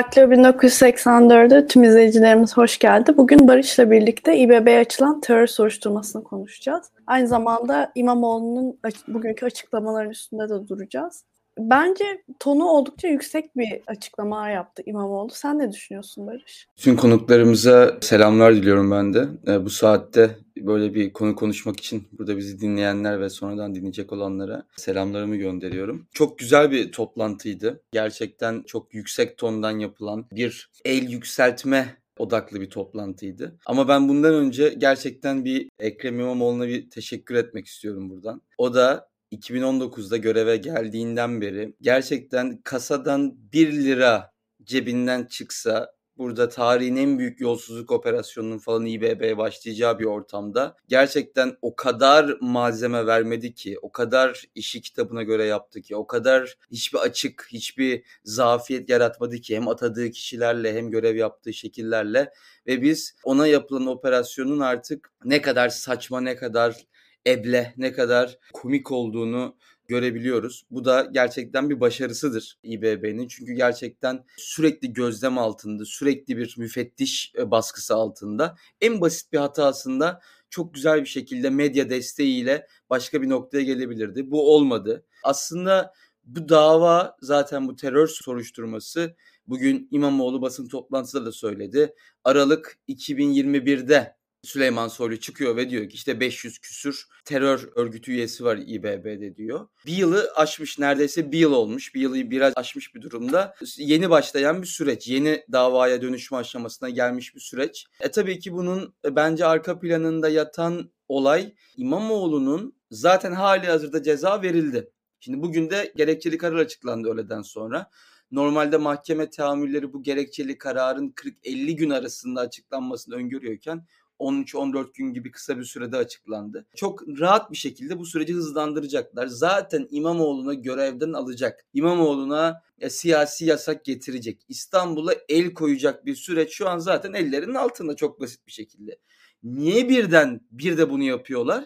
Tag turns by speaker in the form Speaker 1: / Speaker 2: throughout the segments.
Speaker 1: Daktilo 1984'de tüm izleyicilerimiz hoş geldi. Bugün Barış'la birlikte İBB'ye açılan terör soruşturmasını konuşacağız. Aynı zamanda İmamoğlu'nun bugünkü açıklamaların üstünde de duracağız. Bence tonu oldukça yüksek bir açıklama yaptı İmamoğlu. Sen ne düşünüyorsun Barış?
Speaker 2: Tüm konuklarımıza selamlar diliyorum ben de. E, bu saatte böyle bir konu konuşmak için burada bizi dinleyenler ve sonradan dinleyecek olanlara selamlarımı gönderiyorum. Çok güzel bir toplantıydı. Gerçekten çok yüksek tondan yapılan bir el yükseltme odaklı bir toplantıydı. Ama ben bundan önce gerçekten bir Ekrem İmamoğlu'na bir teşekkür etmek istiyorum buradan. O da 2019'da göreve geldiğinden beri gerçekten kasadan 1 lira cebinden çıksa burada tarihin en büyük yolsuzluk operasyonunun falan İBB'ye başlayacağı bir ortamda gerçekten o kadar malzeme vermedi ki, o kadar işi kitabına göre yaptı ki, o kadar hiçbir açık, hiçbir zafiyet yaratmadı ki hem atadığı kişilerle hem görev yaptığı şekillerle ve biz ona yapılan operasyonun artık ne kadar saçma, ne kadar eble, ne kadar komik olduğunu görebiliyoruz. Bu da gerçekten bir başarısıdır İBB'nin. Çünkü gerçekten sürekli gözlem altında, sürekli bir müfettiş e, baskısı altında. En basit bir hatasında çok güzel bir şekilde medya desteğiyle başka bir noktaya gelebilirdi. Bu olmadı. Aslında bu dava zaten bu terör soruşturması bugün İmamoğlu basın toplantısında da söyledi. Aralık 2021'de Süleyman Soylu çıkıyor ve diyor ki işte 500 küsür terör örgütü üyesi var İBB'de diyor. Bir yılı aşmış neredeyse bir yıl olmuş. Bir yılı biraz aşmış bir durumda. Yeni başlayan bir süreç. Yeni davaya dönüşme aşamasına gelmiş bir süreç. E tabii ki bunun e, bence arka planında yatan olay İmamoğlu'nun zaten hali hazırda ceza verildi. Şimdi bugün de gerekçeli karar açıklandı öğleden sonra. Normalde mahkeme tahammülleri bu gerekçeli kararın 40-50 gün arasında açıklanmasını öngörüyorken 13-14 gün gibi kısa bir sürede açıklandı. Çok rahat bir şekilde bu süreci hızlandıracaklar. Zaten İmamoğlu'nu görevden alacak. İmamoğlu'na e, siyasi yasak getirecek. İstanbul'a el koyacak bir süreç şu an zaten ellerinin altında çok basit bir şekilde. Niye birden bir de bunu yapıyorlar?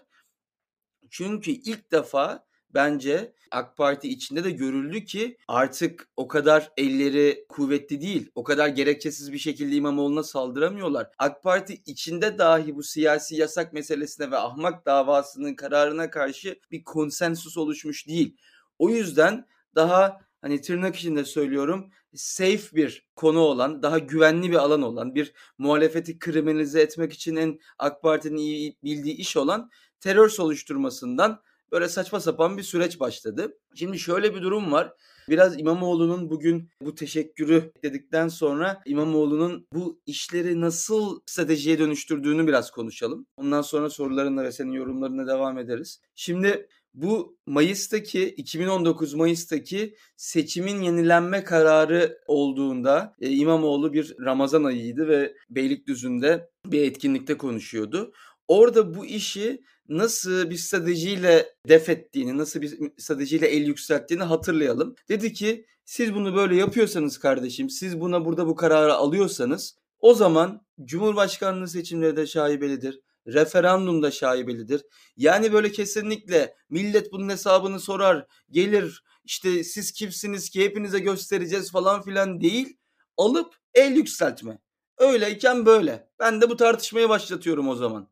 Speaker 2: Çünkü ilk defa bence AK Parti içinde de görüldü ki artık o kadar elleri kuvvetli değil. O kadar gerekçesiz bir şekilde İmamoğlu'na saldıramıyorlar. AK Parti içinde dahi bu siyasi yasak meselesine ve ahmak davasının kararına karşı bir konsensus oluşmuş değil. O yüzden daha hani tırnak içinde söylüyorum safe bir konu olan, daha güvenli bir alan olan, bir muhalefeti kriminalize etmek için en AK Parti'nin iyi bildiği iş olan terör oluşturmasından böyle saçma sapan bir süreç başladı. Şimdi şöyle bir durum var. Biraz İmamoğlu'nun bugün bu teşekkürü dedikten sonra İmamoğlu'nun bu işleri nasıl stratejiye dönüştürdüğünü biraz konuşalım. Ondan sonra sorularınla ve senin yorumlarına devam ederiz. Şimdi bu Mayıs'taki 2019 Mayıs'taki seçimin yenilenme kararı olduğunda e, İmamoğlu bir Ramazan ayıydı ve Beylikdüzü'nde bir etkinlikte konuşuyordu. Orada bu işi nasıl bir stratejiyle def ettiğini, nasıl bir stratejiyle el yükselttiğini hatırlayalım. Dedi ki siz bunu böyle yapıyorsanız kardeşim, siz buna burada bu kararı alıyorsanız o zaman Cumhurbaşkanlığı seçimleri de şaibelidir. Referandum da şaibelidir. Yani böyle kesinlikle millet bunun hesabını sorar, gelir işte siz kimsiniz ki hepinize göstereceğiz falan filan değil. Alıp el yükseltme. Öyleyken böyle. Ben de bu tartışmayı başlatıyorum o zaman.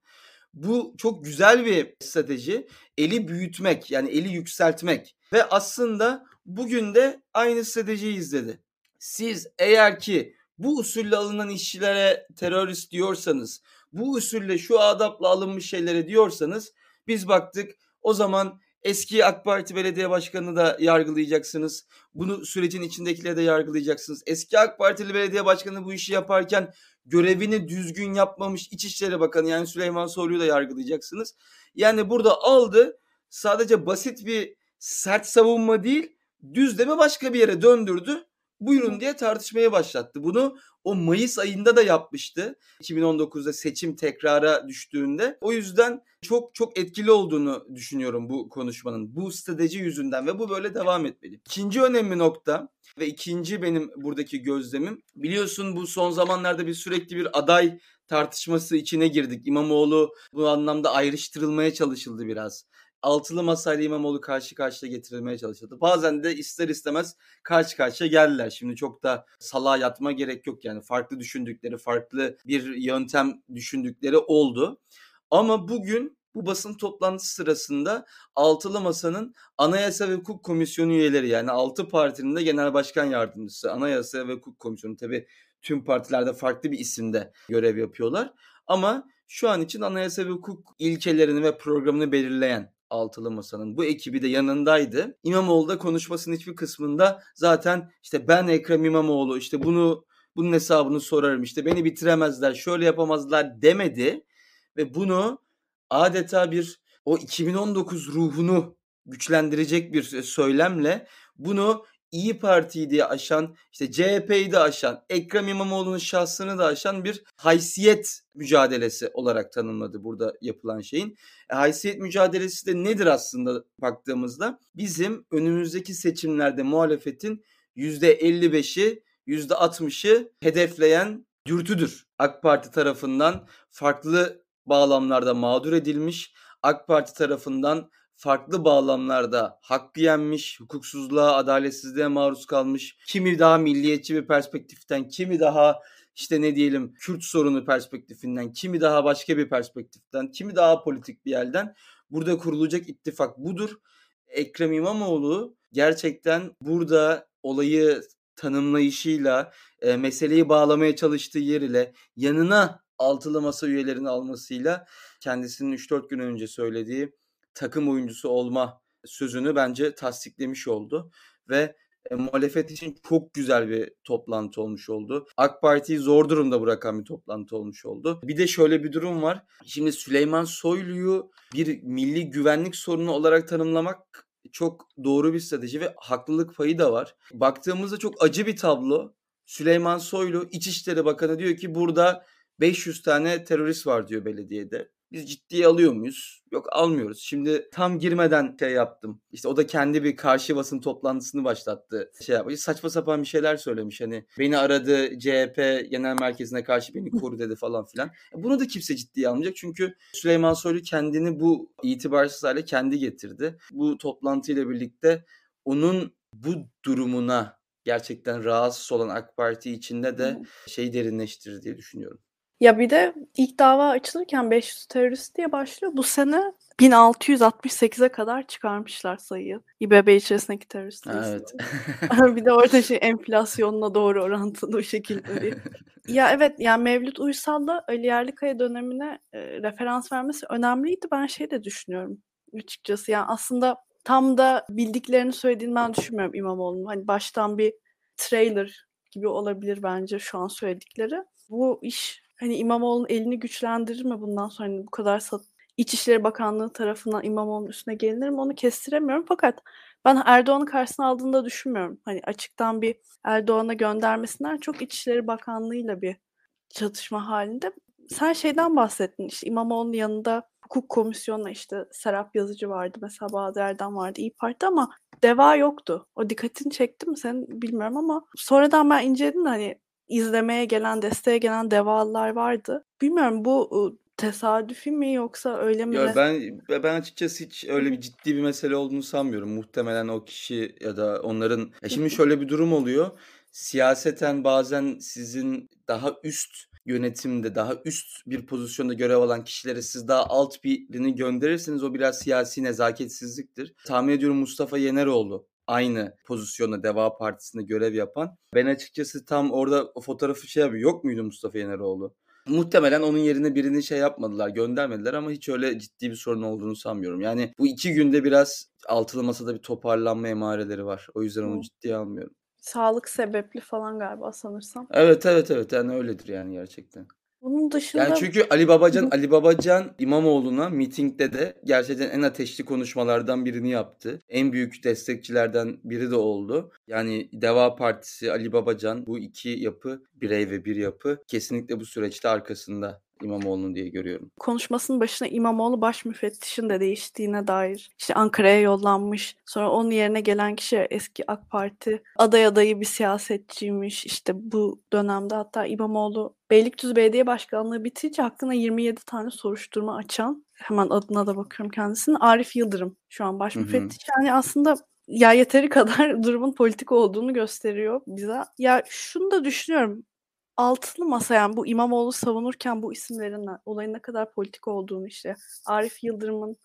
Speaker 2: Bu çok güzel bir strateji. Eli büyütmek yani eli yükseltmek. Ve aslında bugün de aynı stratejiyi izledi. Siz eğer ki bu usulle alınan işçilere terörist diyorsanız, bu usulle şu adapla alınmış şeylere diyorsanız biz baktık o zaman eski AK Parti belediye başkanını da yargılayacaksınız. Bunu sürecin içindekileri de yargılayacaksınız. Eski AK Partili belediye başkanı bu işi yaparken görevini düzgün yapmamış İçişleri Bakanı yani Süleyman Soylu'yu da yargılayacaksınız. Yani burada aldı sadece basit bir sert savunma değil düzleme başka bir yere döndürdü. Buyurun diye tartışmaya başlattı. Bunu o Mayıs ayında da yapmıştı. 2019'da seçim tekrara düştüğünde. O yüzden çok çok etkili olduğunu düşünüyorum bu konuşmanın. Bu strateji yüzünden ve bu böyle devam etmeli. İkinci önemli nokta ve ikinci benim buradaki gözlemim. Biliyorsun bu son zamanlarda bir sürekli bir aday tartışması içine girdik. İmamoğlu bu anlamda ayrıştırılmaya çalışıldı biraz. Altılı masayla İmamoğlu karşı karşıya getirilmeye çalışıldı. Bazen de ister istemez karşı karşıya geldiler. Şimdi çok da salağa yatma gerek yok yani. Farklı düşündükleri, farklı bir yöntem düşündükleri oldu. Ama bugün bu basın toplantısı sırasında Altılı Masa'nın Anayasa ve Hukuk Komisyonu üyeleri yani altı partinin de genel başkan yardımcısı Anayasa ve Hukuk Komisyonu tabi tüm partilerde farklı bir isimde görev yapıyorlar. Ama şu an için anayasa ve hukuk ilkelerini ve programını belirleyen Altılı Masa'nın bu ekibi de yanındaydı. İmamoğlu da konuşmasının hiçbir kısmında zaten işte ben Ekrem İmamoğlu işte bunu bunun hesabını sorarım işte beni bitiremezler şöyle yapamazlar demedi ve bunu adeta bir o 2019 ruhunu güçlendirecek bir söylemle bunu İyi Parti'yi diye aşan, işte CHP'yi de aşan, Ekrem İmamoğlu'nun şahsını da aşan bir haysiyet mücadelesi olarak tanımladı burada yapılan şeyin. E, haysiyet mücadelesi de nedir aslında baktığımızda? Bizim önümüzdeki seçimlerde muhalefetin %55'i, %60'ı hedefleyen dürtüdür. AK Parti tarafından farklı bağlamlarda mağdur edilmiş, AK Parti tarafından farklı bağlamlarda hakkı yenmiş, hukuksuzluğa, adaletsizliğe maruz kalmış, kimi daha milliyetçi bir perspektiften, kimi daha işte ne diyelim Kürt sorunu perspektifinden, kimi daha başka bir perspektiften, kimi daha politik bir yerden burada kurulacak ittifak budur. Ekrem İmamoğlu gerçekten burada olayı tanımlayışıyla, e, meseleyi bağlamaya çalıştığı yer ile yanına altılı masa üyelerini almasıyla kendisinin 3-4 gün önce söylediği takım oyuncusu olma sözünü bence tasdiklemiş oldu ve e, muhalefet için çok güzel bir toplantı olmuş oldu. AK Parti'yi zor durumda bırakan bir toplantı olmuş oldu. Bir de şöyle bir durum var. Şimdi Süleyman Soylu'yu bir milli güvenlik sorunu olarak tanımlamak çok doğru bir strateji ve haklılık payı da var. Baktığımızda çok acı bir tablo. Süleyman Soylu İçişleri Bakanı diyor ki burada 500 tane terörist var diyor belediyede. Biz ciddiye alıyor muyuz? Yok almıyoruz. Şimdi tam girmeden şey yaptım. İşte o da kendi bir karşı basın toplantısını başlattı. Şey yapmış. Saçma sapan bir şeyler söylemiş. Hani beni aradı CHP genel merkezine karşı beni koru dedi falan filan. E, bunu da kimse ciddiye almayacak. Çünkü Süleyman Soylu kendini bu itibarsız hale kendi getirdi. Bu toplantıyla birlikte onun bu durumuna gerçekten rahatsız olan AK Parti içinde de şey derinleştirir diye düşünüyorum.
Speaker 1: Ya bir de ilk dava açılırken 500 terörist diye başlıyor. Bu sene 1668'e kadar çıkarmışlar sayıyı. İBB içerisindeki terörist
Speaker 2: Evet.
Speaker 1: bir de orada şey enflasyonla doğru orantılı o şekilde bir. ya evet yani Mevlüt Uysal'la Ali Yerlikaya dönemine e, referans vermesi önemliydi. Ben şey de düşünüyorum açıkçası. Yani aslında tam da bildiklerini söylediğini ben düşünmüyorum İmamoğlu'nun. Hani baştan bir trailer gibi olabilir bence şu an söyledikleri. Bu iş hani İmamoğlu'nun elini güçlendirir mi bundan sonra hani bu kadar sat İçişleri Bakanlığı tarafından İmamoğlu'nun üstüne gelinir mi onu kestiremiyorum. Fakat ben Erdoğan'ı karşısına aldığında düşünmüyorum. Hani açıktan bir Erdoğan'a göndermesinden çok İçişleri Bakanlığı'yla bir çatışma halinde. Sen şeyden bahsettin işte İmamoğlu'nun yanında hukuk komisyonu işte Serap Yazıcı vardı mesela Bahadır Erdem vardı İyi Parti ama deva yoktu. O dikkatini çekti mi sen bilmiyorum ama sonradan ben inceledim hani izlemeye gelen, desteğe gelen devalar vardı. Bilmiyorum bu tesadüfi mi yoksa öyle mi?
Speaker 2: Ya ben ben açıkçası hiç öyle bir ciddi bir mesele olduğunu sanmıyorum. Muhtemelen o kişi ya da onların ya şimdi şöyle bir durum oluyor. Siyaseten bazen sizin daha üst yönetimde daha üst bir pozisyonda görev alan kişilere siz daha alt birini gönderirseniz o biraz siyasi nezaketsizliktir. Tahmin ediyorum Mustafa Yeneroğlu aynı pozisyonda Deva Partisi'nde görev yapan. Ben açıkçası tam orada o fotoğrafı şey yapıyor. Yok muydu Mustafa Yeneroğlu? Muhtemelen onun yerine birini şey yapmadılar, göndermediler ama hiç öyle ciddi bir sorun olduğunu sanmıyorum. Yani bu iki günde biraz altılı masada bir toparlanma emareleri var. O yüzden onu ciddiye almıyorum.
Speaker 1: Sağlık sebepli falan galiba sanırsam.
Speaker 2: Evet evet evet yani öyledir yani gerçekten.
Speaker 1: Bunun dışında...
Speaker 2: Yani çünkü Ali Babacan Ali Babacan İmamoğlu'na mitingde de gerçekten en ateşli konuşmalardan birini yaptı. En büyük destekçilerden biri de oldu. Yani Deva Partisi, Ali Babacan bu iki yapı, birey ve bir yapı kesinlikle bu süreçte arkasında İmamoğlu'nun diye görüyorum.
Speaker 1: Konuşmasının başına İmamoğlu baş müfettişin de değiştiğine dair işte Ankara'ya yollanmış. Sonra onun yerine gelen kişi eski AK Parti aday adayı bir siyasetçiymiş. İşte bu dönemde hatta İmamoğlu Beylikdüzü Belediye Başkanlığı bitince hakkında 27 tane soruşturma açan hemen adına da bakıyorum kendisinin Arif Yıldırım şu an baş müfettiş. Yani aslında ya yeteri kadar durumun politik olduğunu gösteriyor bize. Ya şunu da düşünüyorum altılı masa yani bu İmamoğlu savunurken bu isimlerin olayın ne kadar politik olduğunu işte Arif Yıldırım'ın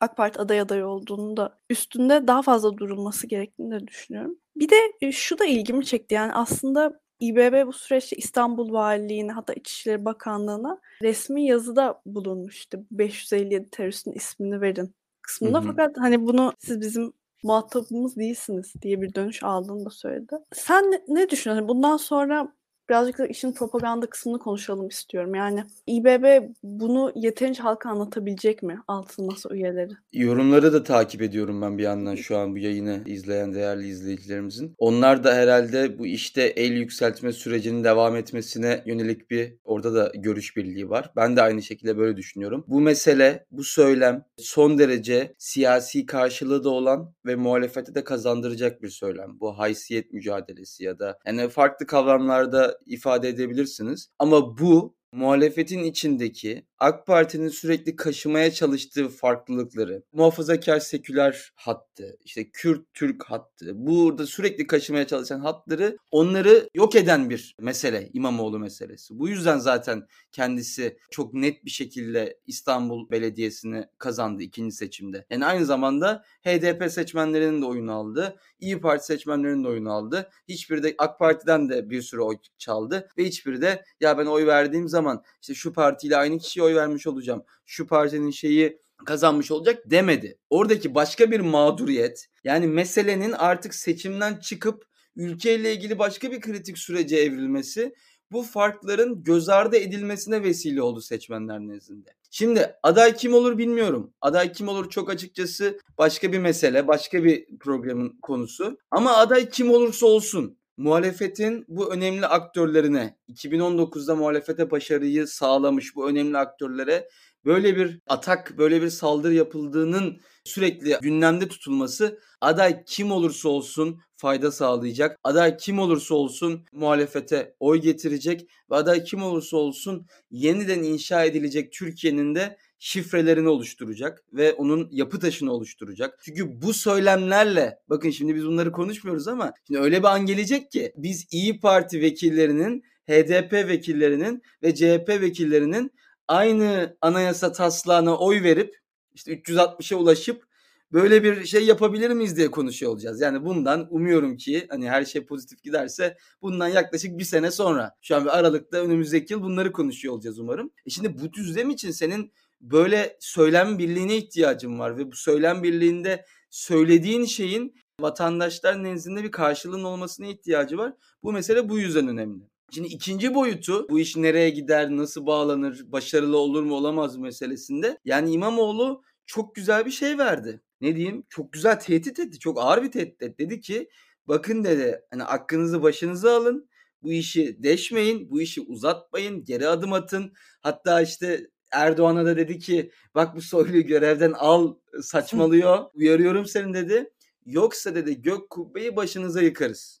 Speaker 1: AK Parti aday adayı olduğunu da üstünde daha fazla durulması gerektiğini de düşünüyorum. Bir de şu da ilgimi çekti yani aslında İBB bu süreçte İstanbul Valiliğine hatta İçişleri Bakanlığı'na resmi yazıda bulunmuştu. 557 teröristin ismini verin kısmında. Hı hı. Fakat hani bunu siz bizim muhatabımız değilsiniz diye bir dönüş aldığını da söyledi. Sen ne, ne düşünüyorsun? Bundan sonra birazcık da işin propaganda kısmını konuşalım istiyorum. Yani İBB bunu yeterince halka anlatabilecek mi altın masa üyeleri?
Speaker 2: Yorumları da takip ediyorum ben bir yandan şu an bu yayını izleyen değerli izleyicilerimizin. Onlar da herhalde bu işte el yükseltme sürecinin devam etmesine yönelik bir orada da görüş birliği var. Ben de aynı şekilde böyle düşünüyorum. Bu mesele, bu söylem son derece siyasi karşılığı da olan ve muhalefete de kazandıracak bir söylem. Bu haysiyet mücadelesi ya da yani farklı kavramlarda ifade edebilirsiniz. Ama bu muhalefetin içindeki AK Parti'nin sürekli kaşımaya çalıştığı farklılıkları, muhafazakar seküler hattı, işte Kürt Türk hattı, burada sürekli kaşımaya çalışan hatları onları yok eden bir mesele İmamoğlu meselesi. Bu yüzden zaten kendisi çok net bir şekilde İstanbul Belediyesi'ni kazandı ikinci seçimde. Yani aynı zamanda HDP seçmenlerinin de oyunu aldı. İyi Parti seçmenlerinin de oyunu aldı. Hiçbiri de AK Parti'den de bir sürü oy çaldı ve hiçbiri de ya ben oy verdiğim zaman işte şu partiyle aynı kişiye oy vermiş olacağım. Şu partinin şeyi kazanmış olacak demedi. Oradaki başka bir mağduriyet yani meselenin artık seçimden çıkıp ülkeyle ilgili başka bir kritik sürece evrilmesi bu farkların göz ardı edilmesine vesile oldu seçmenler nezdinde. Şimdi aday kim olur bilmiyorum. Aday kim olur çok açıkçası başka bir mesele, başka bir programın konusu. Ama aday kim olursa olsun muhalefetin bu önemli aktörlerine 2019'da muhalefete başarıyı sağlamış bu önemli aktörlere böyle bir atak, böyle bir saldırı yapıldığının sürekli gündemde tutulması aday kim olursa olsun fayda sağlayacak. Aday kim olursa olsun muhalefete oy getirecek ve aday kim olursa olsun yeniden inşa edilecek Türkiye'nin de şifrelerini oluşturacak ve onun yapı taşını oluşturacak. Çünkü bu söylemlerle bakın şimdi biz bunları konuşmuyoruz ama şimdi öyle bir an gelecek ki biz İyi Parti vekillerinin HDP vekillerinin ve CHP vekillerinin aynı anayasa taslağına oy verip işte 360'a ulaşıp böyle bir şey yapabilir miyiz diye konuşuyor olacağız. Yani bundan umuyorum ki hani her şey pozitif giderse bundan yaklaşık bir sene sonra şu an bir Aralık'ta önümüzdeki yıl bunları konuşuyor olacağız umarım. E şimdi bu düzlem için senin böyle söylem birliğine ihtiyacın var ve bu söylem birliğinde söylediğin şeyin vatandaşlar nezdinde bir karşılığın olmasına ihtiyacı var. Bu mesele bu yüzden önemli. Şimdi ikinci boyutu bu iş nereye gider, nasıl bağlanır, başarılı olur mu olamaz meselesinde. Yani İmamoğlu çok güzel bir şey verdi. Ne diyeyim? Çok güzel tehdit etti. Çok ağır bir tehdit etti. Dedi ki bakın dedi hani aklınızı başınıza alın. Bu işi deşmeyin, bu işi uzatmayın, geri adım atın. Hatta işte Erdoğan'a da dedi ki bak bu soyluyu görevden al saçmalıyor. Uyarıyorum seni dedi. Yoksa dedi gök kubbeyi başınıza yıkarız.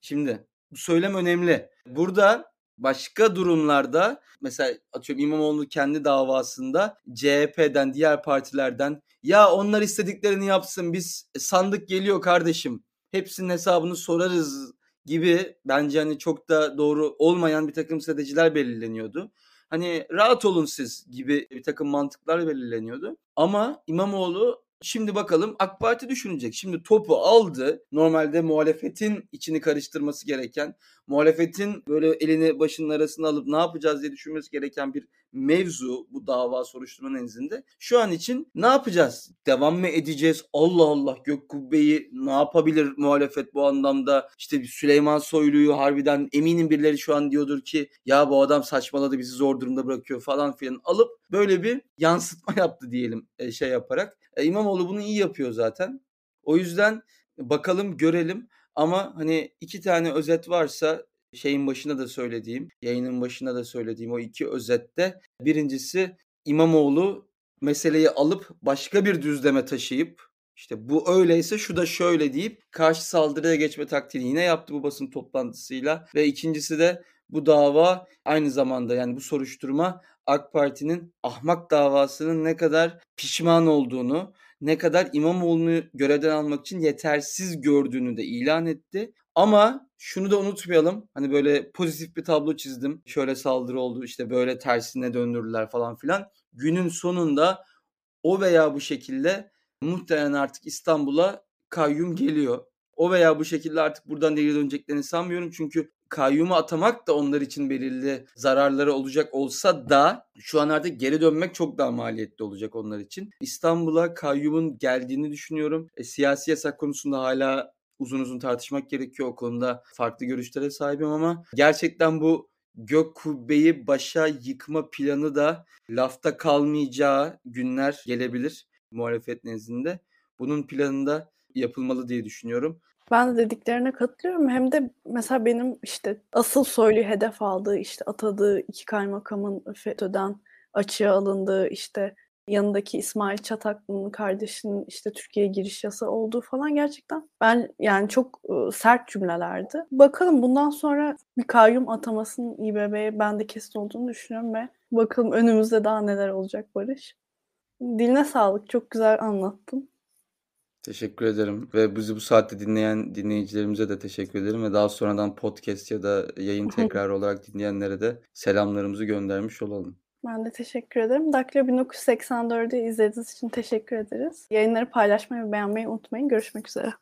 Speaker 2: Şimdi bu söylem önemli. Burada başka durumlarda mesela atıyorum İmamoğlu kendi davasında CHP'den diğer partilerden ya onlar istediklerini yapsın biz sandık geliyor kardeşim hepsinin hesabını sorarız gibi bence hani çok da doğru olmayan bir takım stratejiler belirleniyordu. Hani rahat olun siz gibi bir takım mantıklar belirleniyordu. Ama İmamoğlu Şimdi bakalım AK Parti düşünecek. Şimdi topu aldı. Normalde muhalefetin içini karıştırması gereken, muhalefetin böyle elini başının arasına alıp ne yapacağız diye düşünmesi gereken bir mevzu bu dava soruşturma nezdinde. Şu an için ne yapacağız? Devam mı edeceğiz? Allah Allah gök kubbeyi ne yapabilir muhalefet bu anlamda? İşte Süleyman Soylu'yu harbiden eminim birileri şu an diyordur ki ya bu adam saçmaladı bizi zor durumda bırakıyor falan filan alıp böyle bir yansıtma yaptı diyelim e, şey yaparak. E, İmamoğlu bunu iyi yapıyor zaten. O yüzden bakalım görelim ama hani iki tane özet varsa şeyin başında da söylediğim, yayının başında da söylediğim o iki özette birincisi İmamoğlu meseleyi alıp başka bir düzleme taşıyıp işte bu öyleyse şu da şöyle deyip karşı saldırıya geçme taktiğini yine yaptı bu basın toplantısıyla ve ikincisi de bu dava aynı zamanda yani bu soruşturma AK Parti'nin ahmak davasının ne kadar pişman olduğunu, ne kadar İmamoğlu'nu görevden almak için yetersiz gördüğünü de ilan etti. Ama şunu da unutmayalım. Hani böyle pozitif bir tablo çizdim. Şöyle saldırı oldu işte böyle tersine döndürdüler falan filan. Günün sonunda o veya bu şekilde muhtemelen artık İstanbul'a kayyum geliyor. O veya bu şekilde artık buradan geri döneceklerini sanmıyorum. Çünkü kayyumu atamak da onlar için belirli zararları olacak olsa da şu an artık geri dönmek çok daha maliyetli olacak onlar için. İstanbul'a kayyumun geldiğini düşünüyorum. E, siyasi yasak konusunda hala uzun uzun tartışmak gerekiyor. O konuda farklı görüşlere sahibim ama gerçekten bu gök kubbeyi başa yıkma planı da lafta kalmayacağı günler gelebilir muhalefet nezdinde. Bunun planında yapılmalı diye düşünüyorum.
Speaker 1: Ben de dediklerine katılıyorum. Hem de mesela benim işte asıl soylu hedef aldığı işte atadığı iki kaymakamın FETÖ'den açığa alındığı işte yanındaki İsmail Çataklı'nın kardeşinin işte Türkiye'ye giriş yasa olduğu falan gerçekten ben yani çok sert cümlelerdi. Bakalım bundan sonra bir kayyum atamasının İBB'ye ben de kesin olduğunu düşünüyorum ve bakalım önümüzde daha neler olacak Barış. Diline sağlık. Çok güzel anlattın.
Speaker 2: Teşekkür ederim ve bizi bu saatte dinleyen dinleyicilerimize de teşekkür ederim ve daha sonradan podcast ya da yayın tekrar olarak dinleyenlere de selamlarımızı göndermiş olalım.
Speaker 1: Ben de teşekkür ederim. Daktilo 1984'ü izlediğiniz için teşekkür ederiz. Yayınları paylaşmayı ve beğenmeyi unutmayın. Görüşmek üzere.